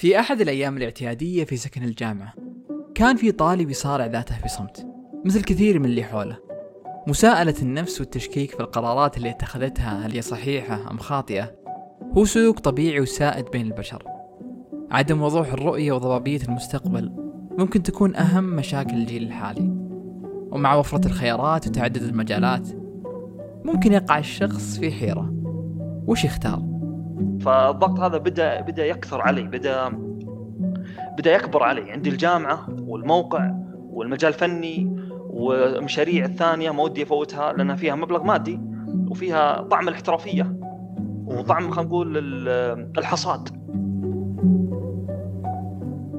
في أحد الأيام الاعتيادية في سكن الجامعة كان في طالب يصارع ذاته بصمت مثل كثير من اللي حوله. مساءلة النفس والتشكيك في القرارات اللي اتخذتها هل هي صحيحة أم خاطئة؟ هو سلوك طبيعي وسائد بين البشر. عدم وضوح الرؤية وضبابية المستقبل ممكن تكون أهم مشاكل الجيل الحالي. ومع وفرة الخيارات وتعدد المجالات ممكن يقع الشخص في حيرة. وش يختار؟ فالضغط هذا بدا بدأ يكثر علي بدا بدأ يكبر علي. عندي الجامعة والموقع والمجال الفني والمشاريع الثانية ما ودي أفوتها لانها فيها مبلغ مادي وفيها طعم الاحترافية وطعم خلينا نقول الحصاد.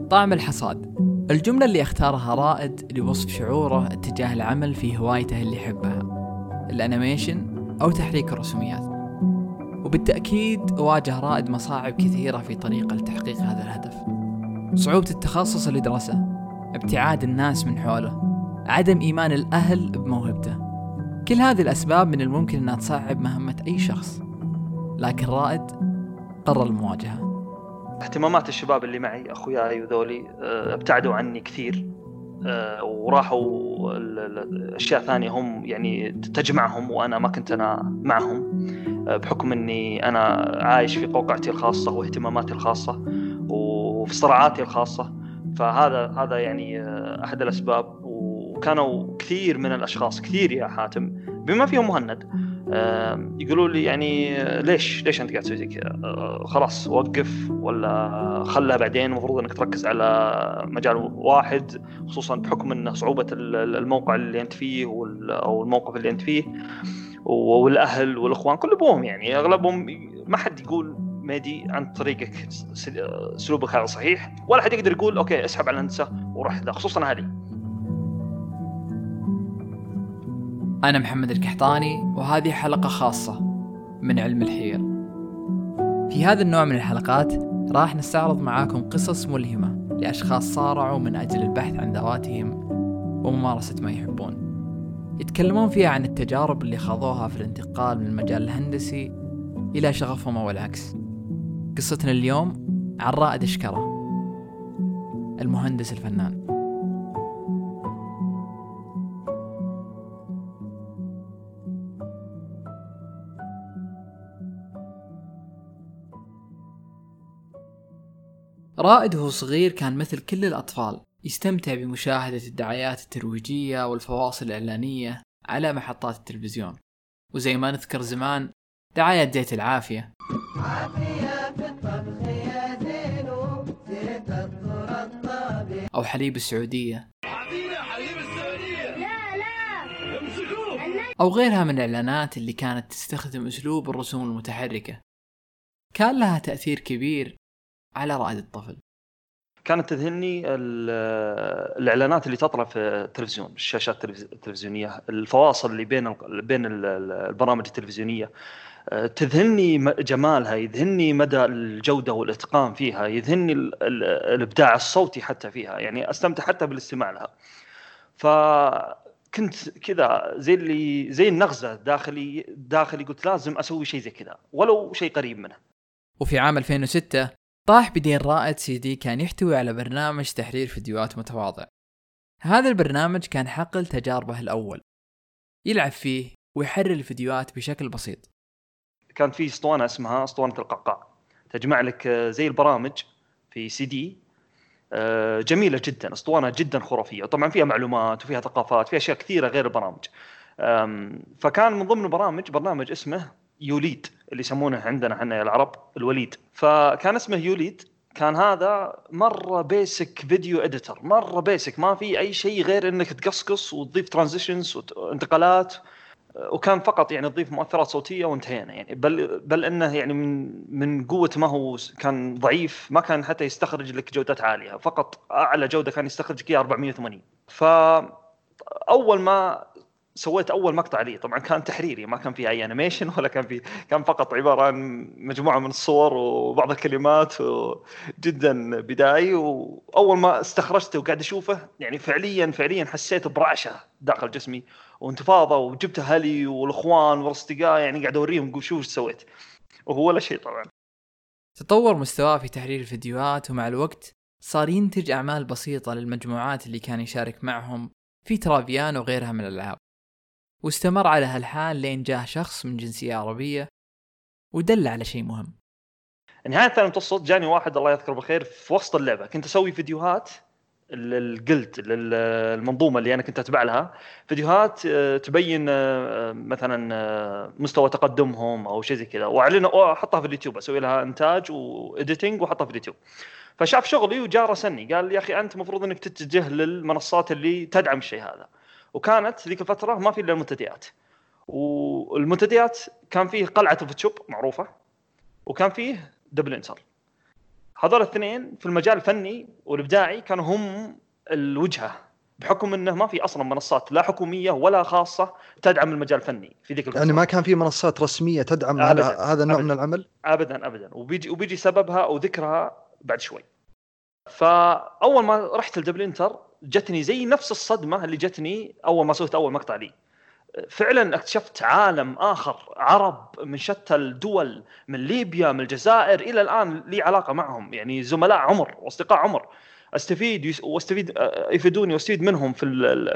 طعم الحصاد. الجملة اللي أختارها رائد لوصف شعوره اتجاه العمل في هوايته اللي يحبها. الأنيميشن أو تحريك الرسوميات. وبالتأكيد واجه رائد مصاعب كثيرة في طريقه لتحقيق هذا الهدف. صعوبة التخصص اللي درسه ابتعاد الناس من حوله عدم إيمان الأهل بموهبته. كل هذه الأسباب من الممكن أنها تصعب مهمة أي شخص. لكن رائد قرر المواجهة. اهتمامات الشباب اللي معي أخوياي وذولي آه، ابتعدوا عني كثير آه، وراحوا الأشياء ثانية هم يعني تجمعهم وأنا ما كنت أنا معهم. بحكم إني أنا عايش في قوقعتي الخاصة واهتماماتي الخاصة وفي صراعاتي الخاصة فهذا هذا يعني أحد الأسباب. وكانوا كثير من الأشخاص كثير يا حاتم بما فيهم مهند يقولوا لي يعني ليش ليش أنت قاعد تسوي زي كذا؟ آه، خلاص وقف ولا خلها بعدين. المفروض إنك تركز على مجال واحد خصوصا بحكم انه صعوبة الموقع اللي أنت فيه أو الموقف اللي أنت فيه. والأهل والإخوان كل ابوهم يعني. أغلبهم ما حد يقول ميدي عن طريقك أسلوبك هذا صحيح؟ ولا حد يقدر يقول okay اسحب على الهندسة وروح ذا خصوصا أهلي. أنا محمد القحطاني وهذه حلقة خاصة من علم الحير في هذا النوع من الحلقات راح نستعرض معاكم قصص ملهمة لأشخاص صارعوا من أجل البحث عن ذواتهم وممارسة ما يحبون. يتكلمون فيها عن التجارب اللي خاضوها في الانتقال من المجال الهندسي إلى شغفهم أو العكس. قصتنا اليوم عن رائد اشكره المهندس الفنان. رائد وهو صغير كان مثل كل الأطفال. يستمتع بمشاهدة الدعايات الترويجية والفواصل الإعلانية على محطات التلفزيون. وزي ما نذكر زمان دعاية زيت العافية. أو حليب السعودية. أو غيرها من الإعلانات اللي كانت تستخدم أسلوب الرسوم المتحركة. كان لها تأثير كبير على رائد الطفل. كانت تذهلني الإعلانات اللي تطلع في التلفزيون الشاشات التلفزيونية الفواصل اللي بين بين البرامج التلفزيونية. آه، تذهلني جمالها يذهلني مدى الجودة والإتقان فيها يذهلني الإبداع الصوتي حتى فيها يعني أستمتع حتى بالاستماع لها. فكنت كذا زي اللي زي النغزة داخلي داخلي قلت لازم أسوي شيء زي كذا ولو شيء قريب منه وفي عام 2006 طاح بيدين رائد سي دي كان يحتوي على برنامج تحرير فيديوهات متواضع. هذا البرنامج كان حقل تجاربه الأول. يلعب فيه ويحرر الفيديوهات بشكل بسيط. كان في اسطوانة اسمها اسطوانة القعقاع تجمع لك آه، زي البرامج في سي دي. آه، جميلة جدا اسطوانة جدا خرافية. طبعا فيها معلومات وفيها ثقافات فيها أشياء كثيرة غير البرامج. فكان من ضمن البرامج برنامج اسمه Ulead اللي يسمونه عندنا إحنا العرب الوليد. فكان اسمه Ulead. كان هذا مرة basic video editor مرة basic ما في أي شيء غير إنك تقصقص وتضيف transitions وانتقالات. وكان فقط يعني تضيف مؤثرات صوتية وانتهينا. يعني بل بل إنه يعني من من قوة ما هو كان ضعيف. ما كان حتى يستخرج لك جودات عالية. فقط أعلى جودة كان يستخرج لك 480 ف أول ما سويت أول مقطع لي. طبعا كان تحريري ما كان في أي animation ولا كان في كان فقط عبارة عن مجموعة من الصور وبعض الكلمات جدا بدائي. وأول ما استخرجته وقاعد أشوفه يعني فعليا فعليا حسيت برعشة داخل جسمي. وانتفاضة وجبت أهلي والإخوان والأصدقاء يعني قاعد أوريهم شوف إيش سويت. وهو ولا شيء طبعا. تطور مستواه في تحرير الفيديوهات ومع الوقت صار ينتج أعمال بسيطة للمجموعات اللي كان يشارك معهم في ترافيان وغيرها من الألعاب. واستمر على هالحال لين جاه شخص من جنسية عربية ودله على شيء مهم. نهاية ثاني متوسط جاني واحد الله يذكره بالخير في وسط اللعبة. كنت أسوي فيديوهات لل guild للمنظومه اللي أنا كنت أتبع لها. فيديوهات آه، تبين آه، مثلا آه، مستوى تقدمهم أو شيء زي كذا. واعلن احطها في اليوتيوب أسوي لها إنتاج و editing وأحطها في اليوتيوب. فشاف شغلي وجاء راسلني قال يا أخي أنت المفروض إنك تتجه للمنصات اللي تدعم الشيء هذا. وكانت ذيك الفترة ما في إلا المنتديات. والمنتديات كان فيه قلعة الفوتوشوب معروفة وكان فيه Double Enter هذول الاثنين في المجال الفني والإبداعي كانوا هم الوجهة بحكم إنه ما في أصلا منصات لا حكومية ولا خاصة تدعم المجال الفني في ذيك الفترة يعني ما كان في منصات رسمية تدعم هذا النوع من العمل؟ ابدا ابدا. وبيجي وبيجي سببها أو ذكرها بعد شوي. فأول ما رحت لدبل انتر جتني زي نفس الصدمة اللي جتني أول ما سويت أول مقطع لي. فعلا اكتشفت عالم آخر عرب من شتى الدول من ليبيا من الجزائر إلى الآن لي علاقة معهم يعني زملاء عمر واصدقاء عمر. أستفيد وأستفيد يفيدوني وأستفيد منهم في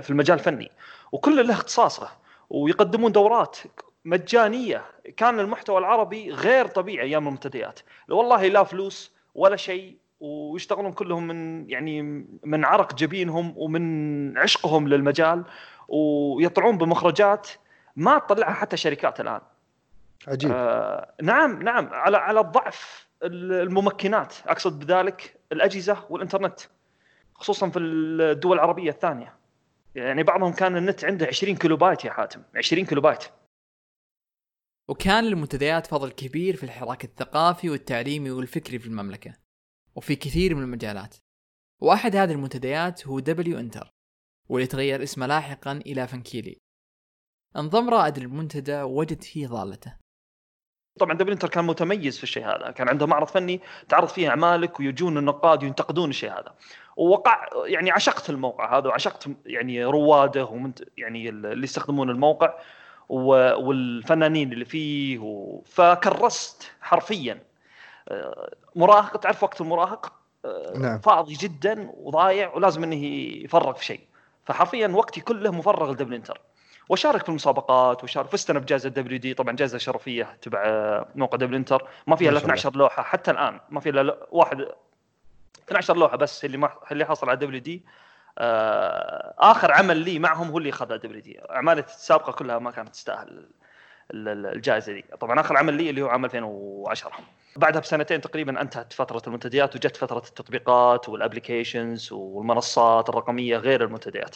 في المجال الفني. وكل له اختصاصه ويقدمون دورات مجانية. كان المحتوى العربي غير طبيعي أيام المنتديات. والله لا فلوس ولا شيء ويشتغلون كلهم من يعني من عرق جبينهم ومن عشقهم للمجال ويطلعون بمخرجات ما تطلعها حتى شركات الآن. عجيب. آه نعم نعم. على على ضعف الممكنات. أقصد بذلك الأجهزة والإنترنت خصوصا في الدول العربية الثانية. يعني بعضهم كان النت عنده 20 كيلو بايت يا حاتم. 20 كيلو بايت وكان للمنتديات فضل كبير في الحراك الثقافي والتعليمي والفكري في المملكة. وفي كثير من المجالات. وأحد هذه المنتديات هو Double Enter واللي تغير اسمه لاحقا إلى فانكيلي. انضم رائد المنتدى ووجد فيه ضالته. طبعا Double Enter كان متميز في الشيء هذا. كان عنده معرض فني تعرض فيه أعمالك ويجون النقاد ينتقدون الشيء هذا. ووقع يعني عشقت الموقع هذا وعشقت يعني رواده ومنت يعني اللي يستخدمون الموقع والفنانين اللي فيه. فكرست حرفيا. آه، مراهق تعرف وقت المراهق؟ آه، نعم. فاضي جدا وضايع ولازم إنه يفرغ في شيء. فحرفيا وقتي كله مفرغ ل Double Enter. وشارك في المسابقات وشارك فزت بجائزه WD. طبعا جائزة شرفية تبع موقع Double Enter. ما فيها إلا 12 لوحة. حتى الآن ما في إلا واحد. 12 لوحة بس اللي ما اللي حصل على WD. آه آخر عمل لي معهم هو اللي اخذ WD. اعمالي السابقة كلها ما كانت تستاهل الجائزة دي. طبعا آخر عمل لي اللي هو عام 2010 بعدها بسنتين تقريبا انتهت فترة المنتديات وجت فترة التطبيقات وال applications والمنصات الرقمية غير المنتديات.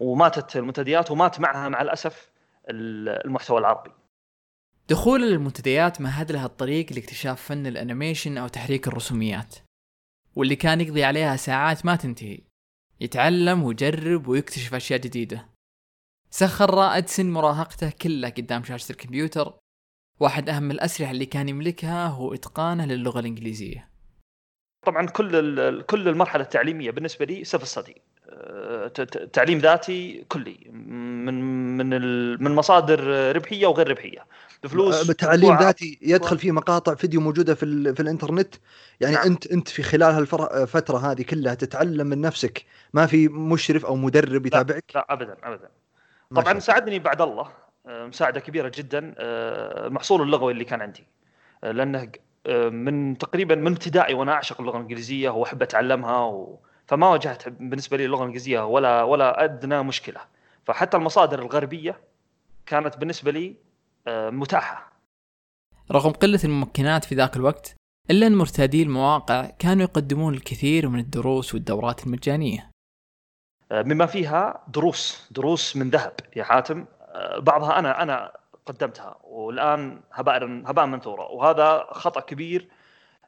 وماتت المنتديات ومات معها مع الأسف المحتوى العربي. دخول المنتديات مهد لها الطريق لاكتشاف فن ال animation أو تحريك الرسوميات. واللي كان يقضي عليها ساعات ما تنتهي. يتعلم ويجرب ويكتشف أشياء جديدة. سخر رائد سن مراهقته كلها قدام شاشة الكمبيوتر واحد أهم الأسلحة اللي كان يملكها هو إتقانه للغة الإنجليزية. طبعا كل كل المرحلة التعليمية بالنسبة لي سيلف ستدي تعليم ذاتي كلي من من من مصادر ربحية وغير ربحية. بفلوس تعليم ذاتي يدخل فيه مقاطع فيديو موجودة في في الإنترنت. يعني نعم. أنت أنت في خلال هالفتره هذه كلها تتعلم من نفسك. ما في مشرف أو مدرب يتابعك؟ لا, لا ابدا. ابدا طبعا ساعدني بعد الله. مساعدة كبيرة جدا المحصول آه، اللغوي اللي كان عندي. آه، لأنه من تقريبا من ابتدائي وأنا أعشق اللغة الإنجليزية واحب أتعلمها و... فما واجهت بالنسبة لي اللغة الإنجليزية ولا ولا أدنى مشكلة. فحتى المصادر الغربية كانت بالنسبة لي متاحة. رغم قلة الممكنات في ذاك الوقت إلا أن مرتادي المواقع كانوا يقدمون الكثير من الدروس والدورات المجانية. مما فيها دروس دروس من ذهب يا حاتم. آه، بعضها أنا أنا قدمتها والآن هباء هباء منثورا وهذا خطأ كبير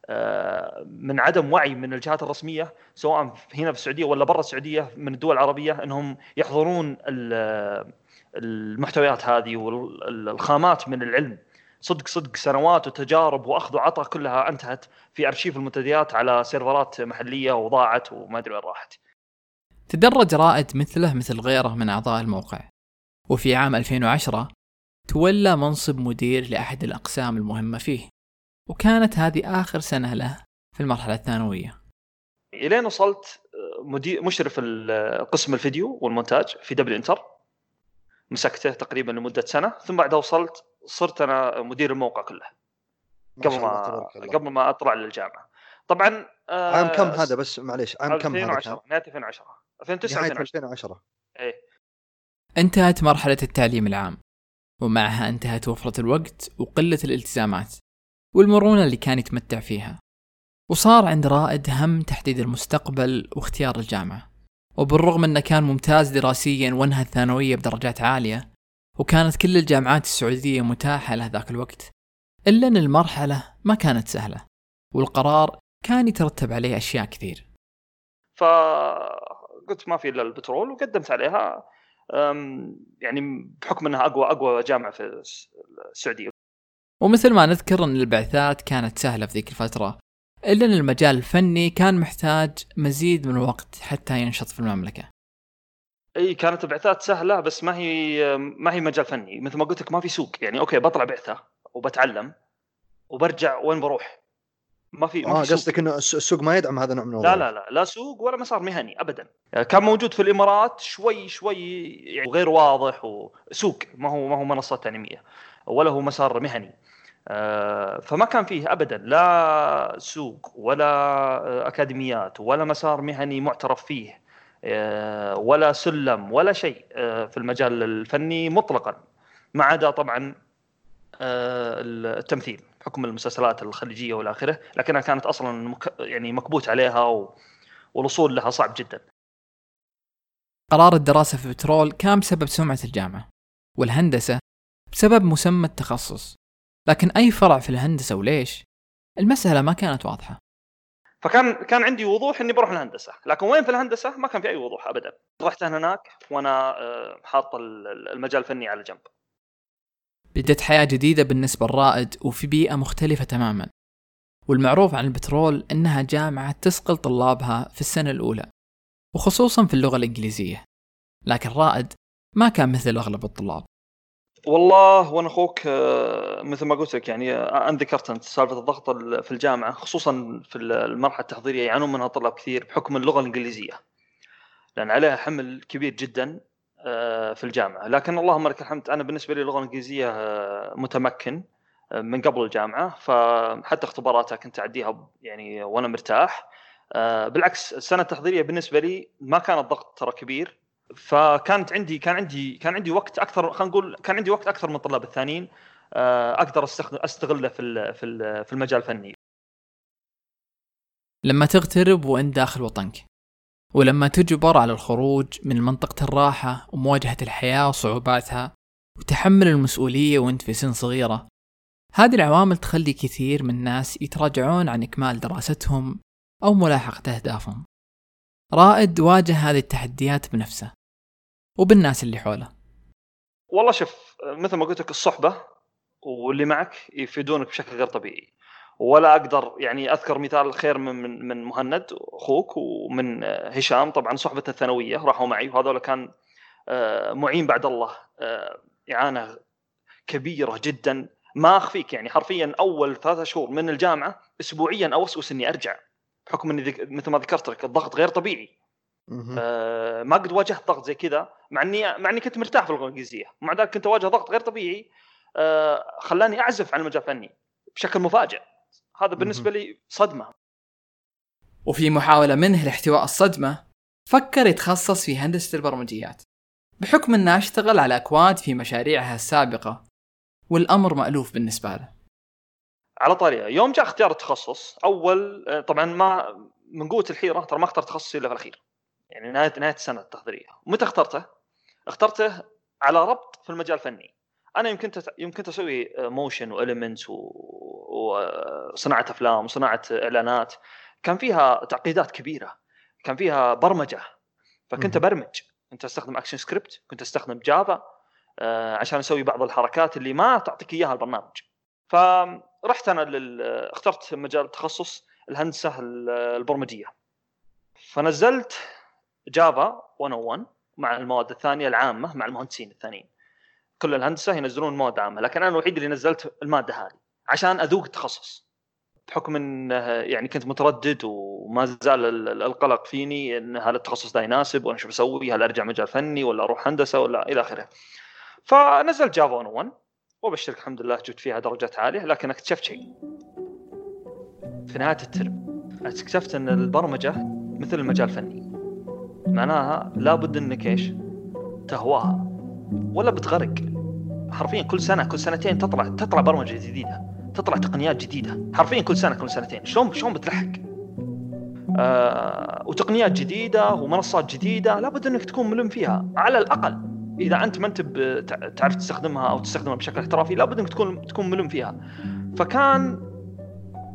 آه، من عدم وعي من الجهات الرسمية سواء هنا في السعودية ولا برا السعودية من الدول العربية إنهم يحضرون المحتويات هذه والخامات من العلم. صدق صدق سنوات وتجارب وأخذ وعطاء كلها أنتهت في أرشيف المنتديات على سيرفرات محلية وضاعت وما أدري وين راحت. تدرج رائد مثله مثل غيره من أعضاء الموقع. وفي عام 2010 تولى منصب مدير لأحد الأقسام المهمة فيه وكانت هذه آخر سنة له في المرحلة الثانوية. إلين وصلت آه، مدير مشرف قسم الفيديو والمونتاج في دبليو إنتر. مسكته تقريبا لمدة سنة ثم بعدها وصلت صرت أنا مدير الموقع كله. قبل ما قبل ما أطلع للجامعة. طبعا آه عام كم هذا بس؟ معليش عام كم 2010 نهاية 2010 2009 نهاية 2010 إيه. انتهت مرحلة التعليم العام ومعها انتهت وفرة الوقت وقلة الالتزامات والمرونة اللي كان يتمتع فيها. وصار عند رائد هم تحديد المستقبل واختيار الجامعة. وبالرغم انه كان ممتاز دراسيا وانهى الثانوية بدرجات عالية وكانت كل الجامعات السعودية متاحة له ذاك الوقت إلا أن المرحلة ما كانت سهلة والقرار كان يترتب عليه أشياء كثير. فقلت ما في إلا البترول وقدمت عليها يعني بحكم إنها أقوى أقوى جامعة في السعودية. ومثل ما نذكر إن البعثات كانت سهلة في ذيك الفترة إلا إن المجال الفني كان محتاج مزيد من الوقت حتى ينشط في المملكة. إي كانت البعثات سهلة بس ما هي ما هي مجال فني. مثل ما قلت لك ما في سوق. يعني okay بطلع بعثة وبتعلم وبرجع وين بروح. ما في آه قصدك إنه السوق ما يدعم هذا النوع من لا لا لا لا سوق ولا مسار مهني ابدا. يعني كان موجود في الإمارات شوي شوي يعني غير واضح وسوق ما هو ما هو منصات تعليمية ولا هو مسار مهني. آه، فما كان فيه ابدا لا سوق ولا آه، أكاديميات ولا مسار مهني معترف فيه آه، ولا سلم ولا شيء في المجال الفني مطلقا ما عدا طبعا التمثيل. بحكم المسلسلات الخليجية والى آخره لكنها كانت أصلا مك... يعني مكبوت عليها و... والوصول لها صعب جدا. قرار الدراسة في بترول كان بسبب سمعة الجامعة والهندسة بسبب مسمى التخصص. لكن أي فرع في الهندسة وليش؟ المسألة ما كانت واضحة. فكان كان عندي وضوح إني بروح الهندسة لكن وين في الهندسة؟ ما كان في أي وضوح ابدا. رحت هناك وأنا آه، حاط المجال الفني على جنب. بدت حياة جديدة بالنسبة للرائد وفي بيئة مختلفة تماما. والمعروف عن البترول أنها جامعة تسقل طلابها في السنة الأولى وخصوصا في اللغة الإنجليزية. لكن رائد ما كان مثل أغلب الطلاب. والله وأنا أخوك آه، مثل ما قلت لك يعني آه، أنا ذكرت أنت سالفة الضغط في الجامعة خصوصا في المرحلة التحضيرية يعانون منها طلاب كثير بحكم اللغة الإنجليزية. لأن عليها حمل كبير جدا في الجامعة. لكن اللهم لك الحمد أنا بالنسبة لي اللغة الإنجليزية آه، متمكن آه، من قبل الجامعة. فحتى اختباراتها كنت اعديها يعني وأنا مرتاح. بالعكس السنة التحضيرية بالنسبة لي ما كان الضغط ترى كبير. فكانت عندي كان عندي كان عندي وقت أكثر خلينا نقول كان عندي وقت أكثر من الطلاب الثانيين. أقدر استخدم أستغله في في المجال الفني. لما تغترب وأنت داخل وطنك. ولما تجبر على الخروج من منطقة الراحة ومواجهة الحياة وصعوباتها وتحمل المسؤولية وانت في سن صغيرة هذه العوامل تخلي كثير من الناس يتراجعون عن إكمال دراستهم أو ملاحقة أهدافهم. رائد واجه هذه التحديات بنفسه وبالناس اللي حوله. والله شوف مثل ما قلت لك الصحبة واللي معك يفيدونك بشكل غير طبيعي. ولا أقدر يعني أذكر مثال الخير من من مهند أخوك ومن هشام. طبعا صحبه الثانوية راحوا معي وهذول كان آه، معين بعد الله آه، إعانة كبيرة جدا. ما أخفيك يعني حرفيا أول ثلاثة شهور من الجامعة اسبوعيا اوسوس إني أرجع. بحكم إني مثل ما ذكرت لك الضغط غير طبيعي. آه ما قد واجهت ضغط زي كذا مع اني مع إني كنت مرتاح في اللغة الإنجليزية. ومع ذلك كنت أواجه ضغط غير طبيعي. آه خلاني أعزف عن المجال الفني بشكل مفاجئ. هذا بالنسبة لي صدمة. وفي محاولة منه لاحتواء الصدمة فكر يتخصص في هندسة البرمجيات. بحكم إنه اشتغل على أكواد في مشاريعها السابقة والأمر مألوف بالنسبة له. على طاريه يوم جاء اختيار التخصص أول طبعا ما من قوة الحيرة ترى ما اخترت تخصصي إلا في الأخير. يعني نهاية نهاية السنة التحضيريه متى اخترته؟ اخترته على ربط في المجال الفني. أنا يمكن. يمكن أسوي motion و elements وصناعه أفلام وصناعه إعلانات. كان فيها تعقيدات كبيرة. كان فيها برمجة. فكنت ابرمج كنت أستخدم ActionScript كنت أستخدم Java آه، عشان أسوي بعض الحركات اللي ما تعطيك إياها البرنامج. فرحت أنا لل... اخترت مجال التخصص الهندسة البرمجية. فنزلت جافا 101 مع المواد الثانية العامة مع المهندسين الثانيين. كل الهندسة ينزلون مواد عامة لكن أنا الوحيد اللي نزلت المادة هذه عشان أذوق التخصص بحكم انه يعني كنت متردد وما زال القلق فيني إن هل التخصص ده يناسب وأنا شو بسوي؟ هل أرجع مجال فني ولا أروح هندسة ولا إلى آخره. فنزلت جافا 1 وأبشرك الحمد لله جبت فيها درجات عالية لكن اكتشفت شيء. في نهاية الترم اكتشفت إن البرمجة مثل المجال الفني. معناها لابد إنك إيش؟ تهواها ولا بتغرق. حرفيا كل سنة كل سنتين تطلع تطلع برمجة جديدة. تطلع تقنيات جديدة. حرفيا كل سنة كل سنتين. شلون شلون بتلحق؟ آه وتقنيات جديدة ومنصات جديدة. لابد إنك تكون ملم فيها. على الأقل إذا أنت ما أنت تعرف تستخدمها أو تستخدمها بشكل احترافي لابد إنك تكون تكون ملم فيها. فكان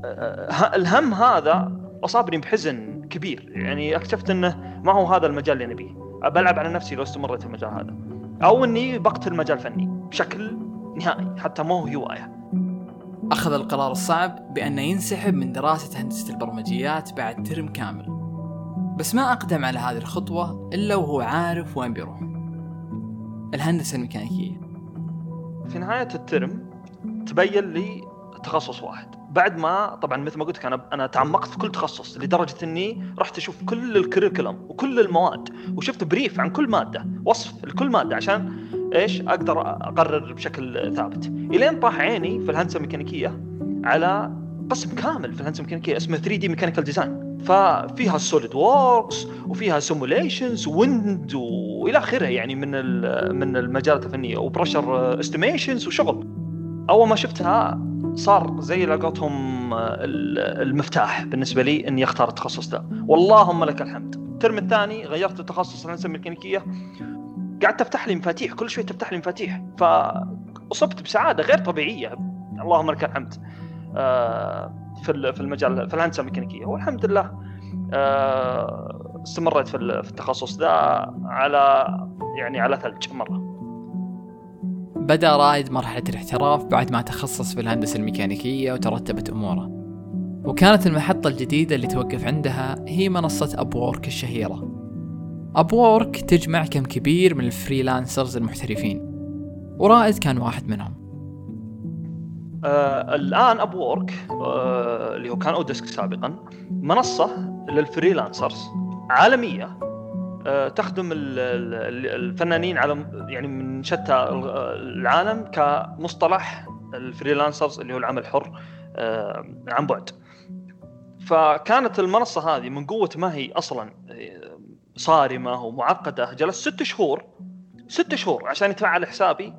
آه الهم هذا أصابني بحزن كبير. يعني اكتشفت إنه ما هو هذا المجال اللي نبيه بلعب على نفسي لو استمريت في المجال هذا. أو إني بقتل المجال الفني بشكل نهائي حتى مو هواية. أخذ القرار الصعب بأنه ينسحب من دراسة هندسة البرمجيات بعد ترم كامل. بس ما أقدم على هذه الخطوة إلا وهو عارف وين بيروح. الهندسة الميكانيكية. في نهاية الترم تبين لي تخصص واحد. بعد ما طبعا مثل ما قلت لك أنا أنا تعمقت في كل تخصص لدرجة إني رحت أشوف كل الكريكولم وكل المواد وشفت بريف عن كل مادة وصف لكل مادة عشان إيش؟ أقدر أقرر بشكل ثابت. إلين طاح عيني في الهندسة الميكانيكية على قسم كامل في الهندسة الميكانيكية اسمه 3D mechanical design ففيها ال SolidWorks وفيها simulations wind وإلى آخره يعني من من المجالات الفنية و pressure estimations وشغل. أول ما شفتها صار زي لقطهم المفتاح بالنسبة لي إني أختار التخصص ده. واللهم لك الحمد. ال term الثاني غيرت التخصص الهندسه الميكانيكية. قعدت تفتح لي مفاتيح كل شوي تفتح لي مفاتيح. فأصبت بسعادة غير طبيعية. اللهم لك الحمد. آه، في في المجال في الهندسة الميكانيكية. والحمد لله آه، استمريت في التخصص ذا على يعني على ثلج مرة. بدأ رائد مرحلة الاحتراف بعد ما تخصص في الهندسة الميكانيكية وترتبت أموره. وكانت المحطة الجديدة اللي توقف عندها هي منصة Upwork الشهيرة. Upwork تجمع كم كبير من ال freelancers المحترفين ورائد كان واحد منهم. آه الآن Upwork آه اللي هو كان oDesk سابقا منصة لل freelancers عالمية. تخدم الفنانين على يعني من شتى العالم كمصطلح ال freelancers اللي هو العمل الحر آه عن بعد. فكانت المنصة هذه من قوة ما هي أصلا آه، صارمة ومعقدة جلست ست شهور ست شهور عشان يدفع على حسابي.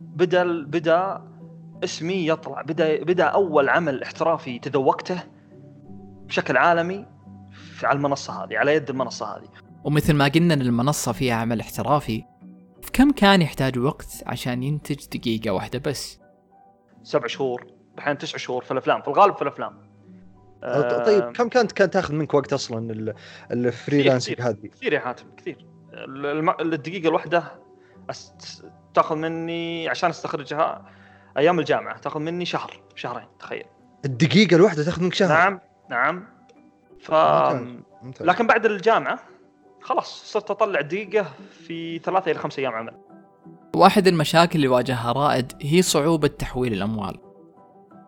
بدأ بدأ اسمي يطلع بدا بدأ أول عمل احترافي تذوقته بشكل عالمي على المنصة هذه على يد المنصة هذه. ومثل ما قلنا إن المنصة فيها عمل احترافي كم كان يحتاج وقت عشان ينتج دقيقة واحدة بس؟ سبع شهور أحيانا تسع شهور في الأفلام في الغالب في الأفلام. طيب آه، كم كانت كانت تاخذ منك وقت أصلا الفريلانسنج هذه؟ كثير يا حاتم كثير. الدقيقة الواحدة تاخذ مني عشان أستخرجها أيام الجامعة تاخذ مني شهر شهرين تخيل. الدقيقة الواحدة تاخذ منك شهر؟ نعم نعم. ف ممتاز. لكن بعد الجامعة خلاص صرت أطلع دقيقة في ثلاثة إلى خمسة أيام عمل. واحد المشاكل اللي واجهها رائد هي صعوبة تحويل الأموال.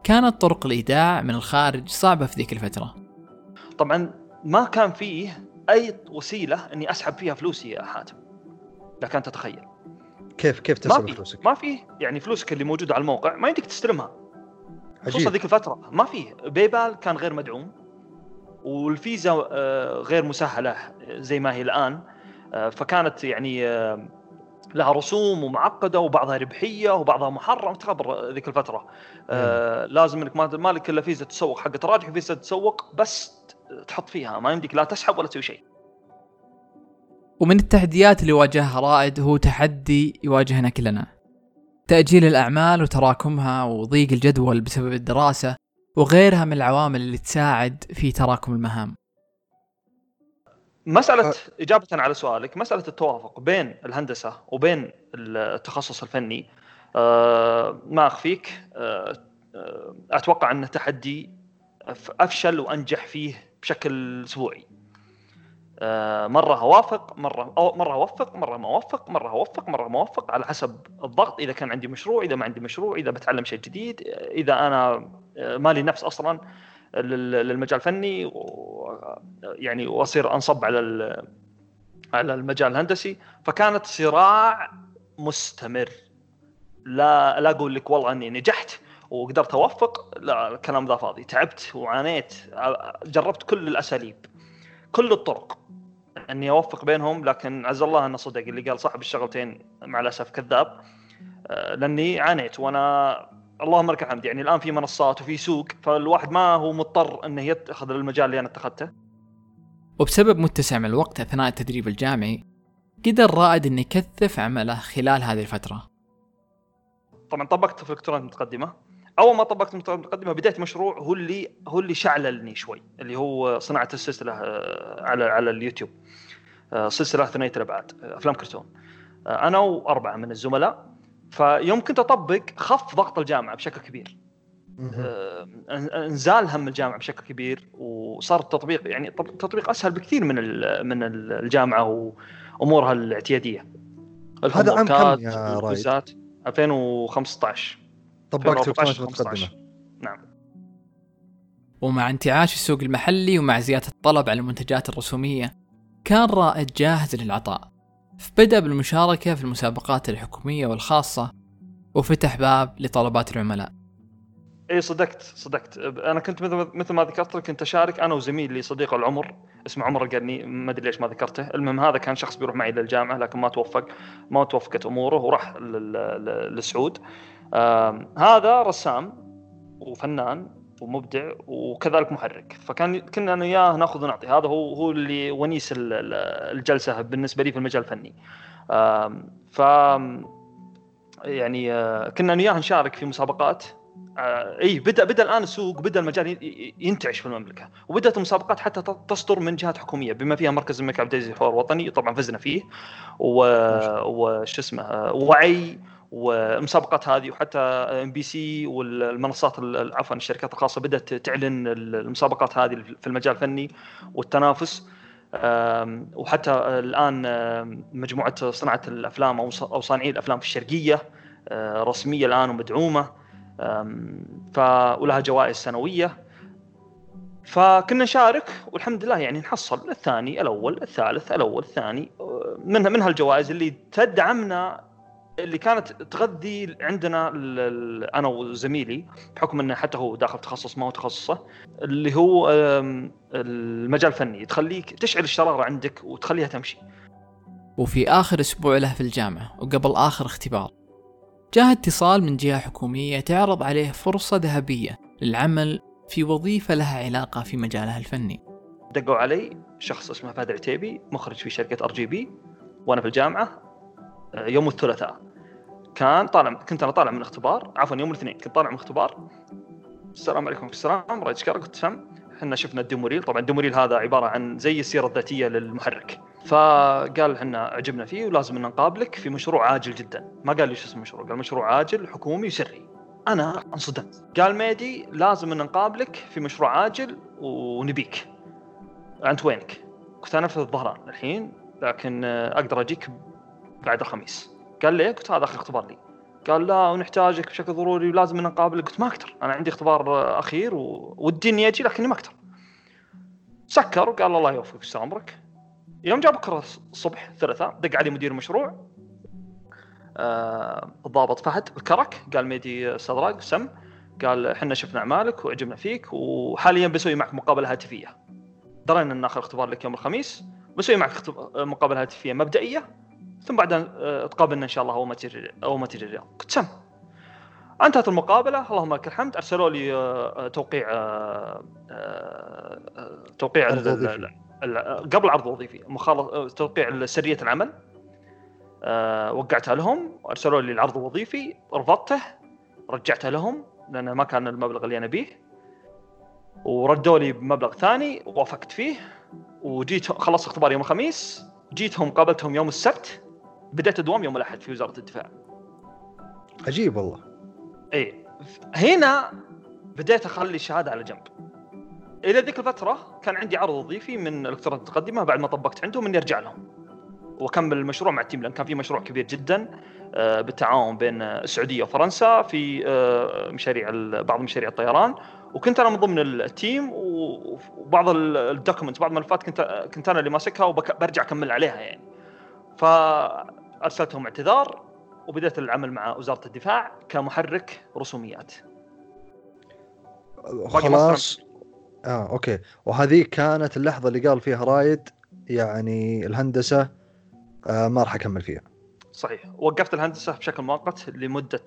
كانت طرق الإيداع من الخارج صعبة في ذيك الفترة. طبعا ما كان فيه أي وسيلة أني أسحب فيها فلوسي يا حاتم. لك أنت تتخيل. كيف كيف تسحب فلوسك؟ ما في يعني فلوسك اللي موجودة على الموقع ما يمديك تستلمها. خصوصا ذيك الفترة ما فيه. باي كان غير مدعوم. والفيزا آه، غير مسهلة زي ما هي الآن. آه، فكانت يعني آه، لها رسوم ومعقدة وبعضها ربحية وبعضها محرم تخبر ذيك الفترة. آه لازم إنك ما لك إلا فيزا تسوق حق راجح فيزا تسوق بس تحط فيها ما يمديك لا تسحب ولا تسوي شيء. ومن التحديات اللي واجهها رائد هو تحدي يواجهنا كلنا. تأجيل الأعمال وتراكمها وضيق الجدول بسبب الدراسة. وغيرها من العوامل اللي تساعد في تراكم المهام. مسألة أه. إجابة على سؤالك مسألة التوافق بين الهندسة وبين التخصص الفني أه ما أخفيك؟ أه, أتوقع أنه تحدي أفشل وأنجح فيه بشكل أسبوعي. مرة أوافق مرة أو مرة أوفق مرة ما أوفق مرة أوفق مرة ما أوفق على حسب الضغط إذا كان عندي مشروع إذا ما عندي مشروع إذا بتعلم شيء جديد إذا أنا مالي نفس أصلا للمجال الفني يعني وأصير أنصب على على المجال الهندسي. فكانت صراع مستمر. لا لا أقول لك والله أني نجحت وقدرت أوفق لا الكلام ذا فاضي. تعبت وعانيت جربت كل الأساليب كل الطرق أني أوفق بينهم. لكن عز الله انه صدق اللي قال صاحب الشغلتين مع الأسف كذاب آه، لأني عانيت. وأنا اللهم لك الحمد. يعني الآن في منصات وفي سوق فالواحد ما هو مضطر إنه يتخذ المجال اللي أنا اتخذته. وبسبب متسع من الوقت أثناء التدريب الجامعي قدر رائد إنه يكثف عمله خلال هذه الفترة. طبعا طبقت في الإلكترونيات المتقدمة. أول ما طبقت المتقدمة بديت مشروع هو اللي هو اللي شعللني شوي اللي هو صناعة السلسلة آه، على على اليوتيوب. آه، سلسلة ثنائية الأبعاد آه، أفلام كرتون. أنا وأربعة من الزملاء. فيوم كنت أطبق خف ضغط الجامعة بشكل كبير. إنزال هم الجامعة بشكل كبير وصار التطبيق يعني التطبيق أسهل بكثير من من الجامعة وأمورها الاعتيادية. هذا عام كم يا رايد؟ 2015 طبقت نعم. ومع انتعاش السوق المحلي ومع زيادة الطلب على المنتجات الرسومية كان رائد جاهز للعطاء. فبدأ بالمشاركة في المسابقات الحكومية والخاصة وفتح باب لطلبات العملاء. إي صدقت صدقت. أنا كنت مثل ما ذكرت لك كنت أشارك أنا وزميلي صديق العمر اسمه عمر القرني. ما أدري ليش ما ذكرته. المهم هذا كان شخص بيروح معي للجامعة لكن ما توفق ما توفقت أموره وراح للسعود. هذا رسام وفنان ومبدع وكذلك محرك. فكان كنا أنا وياه نأخذ ونعطي. هذا هو هو اللي ونيس الجلسة بالنسبة لي في المجال الفني. ف يعني آه، كنا أنا وياه نشارك في مسابقات. آه اي بدا بدأ الآن السوق بدأ المجال ينتعش في المملكة. وبدأت المسابقات حتى تصدر من جهات حكومية بما فيها مركز الملك عبد العزيز الحوار الوطني طبعا فزنا فيه. وش اسمه آه، وعي والمسابقات هذه وحتى MBC والمنصات عفوا الشركات الخاصة بدأت تعلن المسابقات هذه في المجال الفني والتنافس. وحتى الآن مجموعة صناعة الأفلام أو صانعي الأفلام في الشرقية آه، رسمية الآن ومدعومة. ف ولها جوائز سنوية. فكنا نشارك والحمد لله يعني نحصل الثاني الأول الثالث الأول الثاني آه، منها من هالجوائز اللي تدعمنا اللي كانت تغذي عندنا أنا وزميلي بحكم إنه حتى هو داخل تخصص ما هو تخصصه اللي هو المجال الفني تخليك تشعل الشرارة عندك وتخليها تمشي. وفي آخر أسبوع له في الجامعة وقبل آخر اختبار جاء اتصال من جهة حكومية تعرض عليه فرصة ذهبية للعمل في وظيفة لها علاقة في مجاله الفني. دقوا علي شخص اسمه فهد العتيبي مخرج في شركة RGB وأنا في الجامعة يوم الثلاثاء. كان طالع كنت أنا طالع من اختبار عفوا يوم الاثنين كنت طالع من اختبار السلام عليكم السلام رايد الشكره قلت فهم إحنا شفنا ال demo reel طبعا ال demo reel هذا عبارة عن زي السيرة الذاتية للمحرك. فقال إحنا عجبنا فيه ولازم إن نقابلك في مشروع عاجل جدا. ما قال لي شو اسم المشروع قال مشروع عاجل حكومي وسري أنا انصدمت قال ميدي لازم إن نقابلك في مشروع عاجل ونبيك. أنت وينك؟ قلت أنا في الظهران الحين لكن أقدر أجيك بعد الخميس. قال لي قلت هذا آخر اختبار لي. قال لا ونحتاجك بشكل ضروري ولازم نقابلك قلت ما أقدر. أنا عندي اختبار أخير ودي إني أجي لكني ما أقدر. سكر وقال الله يوفقك أستاذ عمرك يوم جاء بكرة الصبح الثلاثاء دق علي مدير المشروع آه الضابط فهد الكرك قال ميدي أستاذ سم. قال إحنا شفنا أعمالك وعجبنا فيك وحاليا بسوي معك مقابلة هاتفية. درينا إن آخر اختبار لك يوم الخميس. بسوي معك مقابلة هاتفية مبدئية. ثم بعدها آه، تقابلنا إن شاء الله اول ما تجي اول ما تجي الرياض قلت سم انتهت المقابلة. اللهم لك الحمد. أرسلوا لي آه، توقيع آه، توقيع قبل العرض الوظيفي توقيع سرية العمل. وقعتها لهم. وارسلوا لي العرض الوظيفي. رفضته. رجعته لهم. لأن ما كان المبلغ اللي أنا بيه. وردوا لي بمبلغ ثاني. وافقت فيه. وجيت خلصت إختبار يوم الخميس. جيتهم قابلتهم يوم السبت. بديت أدوام يوم الأحد في وزارة الدفاع. عجيب والله. اي هنا بديت أخلي الشهادة على جنب. إلى ذيك الفترة كان عندي عرض وظيفي من الالكترونات المتقدمة بعد ما طبقت عندهم اني ارجع لهم. وكمل المشروع مع ال team لأن كان في مشروع كبير جدا آه، بالتعاون بين السعودية وفرنسا في آه، مشاريع بعض مشاريع الطيران. وكنت أنا من ضمن ال team وبعض ال document بعض الملفات كنت كنت أنا اللي ماسكها وبرجع أكمل عليها يعني. فارسلتهم اعتذار وبدأت العمل مع وزارة الدفاع كمحرك رسوميات. خلاص. آه okay. وهذه كانت اللحظة اللي قال فيها رايد يعني الهندسة آه ما راح أكمل فيها. صحيح. وقفت الهندسة بشكل مؤقت لمدة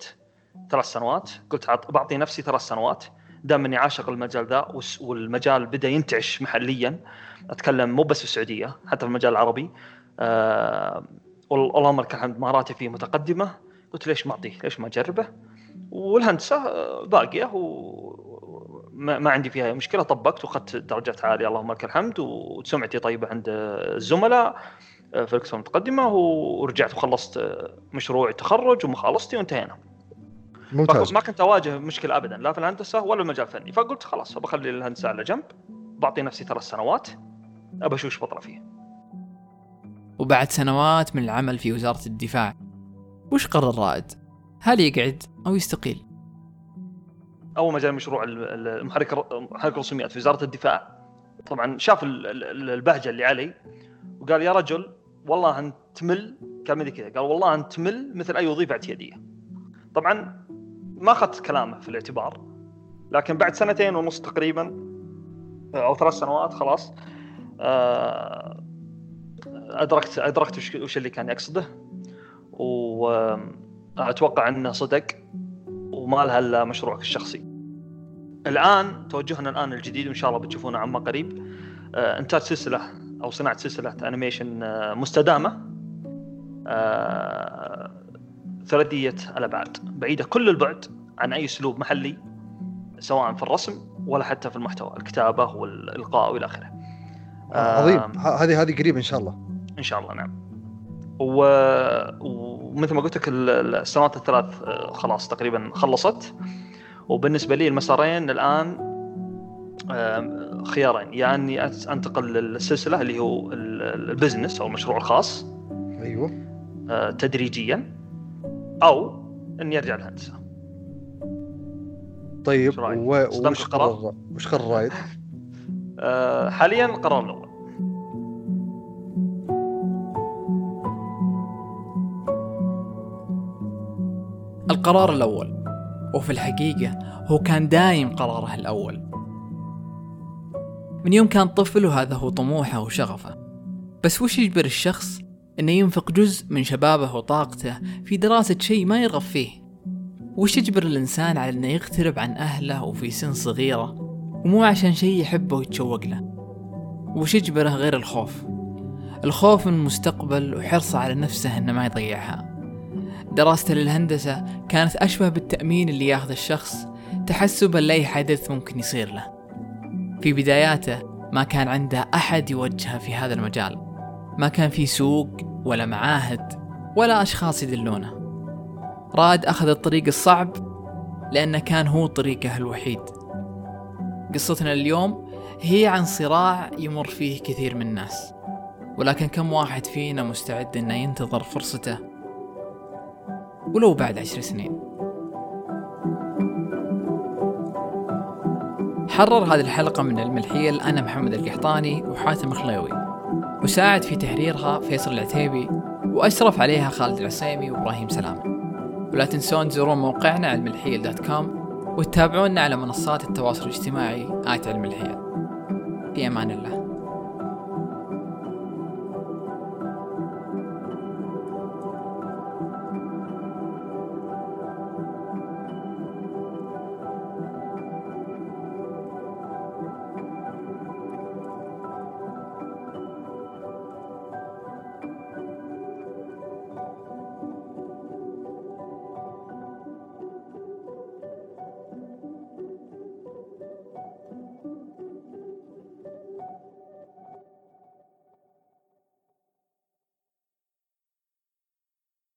ثلاث سنوات. قلت بعطي نفسي ثلاث سنوات. دام أني عاشق المجال ذا والمجال بدأ ينتعش محليا أتكلم مو بس في السعوديه حتى في المجال العربي. آه اللهم لك الحمد مهاراتي فيه متقدمة. قلت ليش ما أعطيه؟ ليش ما أجربه؟ والهندسة آه، باقية وما ما عندي فيها مشكلة. طبقت وأخذت درجات عالية اللهم لك الحمد. وسمعتي طيبة عند الزملاء آه، في القسم المتقدمه ورجعت وخلصت آه، مشروع التخرج ومخالصتي وانتهينا. ممتاز. ما كنت أواجه مشكلة ابدا لا في الهندسة ولا المجال الفني. فقلت خلاص بخلي الهندسة على جنب. بعطي نفسي ثلاث سنوات أبى أشوف إيش بطلع فيه. وبعد سنوات من العمل في وزارة الدفاع وش قرر رائد؟ هل يقعد أو يستقيل؟ أول ما جاء مشروع المحرك محرك الرسوميات في وزارة الدفاع طبعا شاف البهجة اللي علي وقال يا رجل والله انت تمل كان كذا قال والله انت تمل مثل أي وظيفة اعتياديه طبعا ما أخذت كلامه في الاعتبار لكن بعد سنتين ونص تقريبا أو ثلاث سنوات خلاص آه، ادركت أدركت وش اللي كان يقصده. واتوقع إنه صدق وما لها إلا مشروعك الشخصي. الآن توجهنا الآن الجديد وإن شاء الله بتشوفونه عما قريب. آه، إنتاج سلسلة أو صناعة سلسلة أنيميشن آه، مستدامة. ثلاثية الأبعاد. بعيدة كل البعد عن أي أسلوب محلي سواء في الرسم ولا حتى في المحتوى الكتابة والإلقاء وإلى آخره. عظيم. هذه هذه قريب إن شاء الله. إن شاء الله نعم. و... ومثل ما قلت لك السنوات الثلاث آه، خلاص تقريبا خلصت. وبالنسبة لي المسارين الآن خيارين. يا يعني اني أنتقل للسلسلة اللي هو البزنس أو المشروع الخاص. أيوه. آه، تدريجيا. أو أني أرجع الهندسة. طيب و... وش قرار وش قرر رايد؟ آه، حاليا القرار الأول. القرار الأول. وفي الحقيقة هو كان دايم قراره الأول. من يوم كان طفل وهذا هو طموحه وشغفه. بس وش يجبر الشخص إنه ينفق جزء من شبابه وطاقته في دراسة شيء ما يرغب فيه؟ وش يجبر الإنسان على إنه يغترب عن أهله وفي سن صغيرة ومو عشان شيء يحبه ويتشوق له؟ وش يجبره غير الخوف؟ الخوف من المستقبل وحرصه على نفسه إنه ما يضيعها. دراسته للهندسة كانت أشبه بالتأمين اللي ياخذ الشخص. تحسبا لأي حدث ممكن يصير له. في بداياته ما كان عنده أحد يوجهه في هذا المجال. ما كان في سوق ولا معاهد ولا أشخاص يدلونه. راد أخذ الطريق الصعب لأنه كان هو طريقه الوحيد. قصتنا اليوم هي عن صراع يمر فيه كثير من الناس. ولكن كم واحد فينا مستعد إنه ينتظر فرصته ولو بعد عشر سنين. حرر هذه الحلقة من علم الحيل أنا محمد القحطاني وحاتم خليوي. وساعد في تحريرها فيصل العتيبي وأشرف عليها خالد العسيمي وإبراهيم سلامة ولا تنسون تزورون موقعنا علم الحيل دوت كوم وتتابعونا على منصات التواصل الاجتماعي آت علم الحيل. في أمان الله.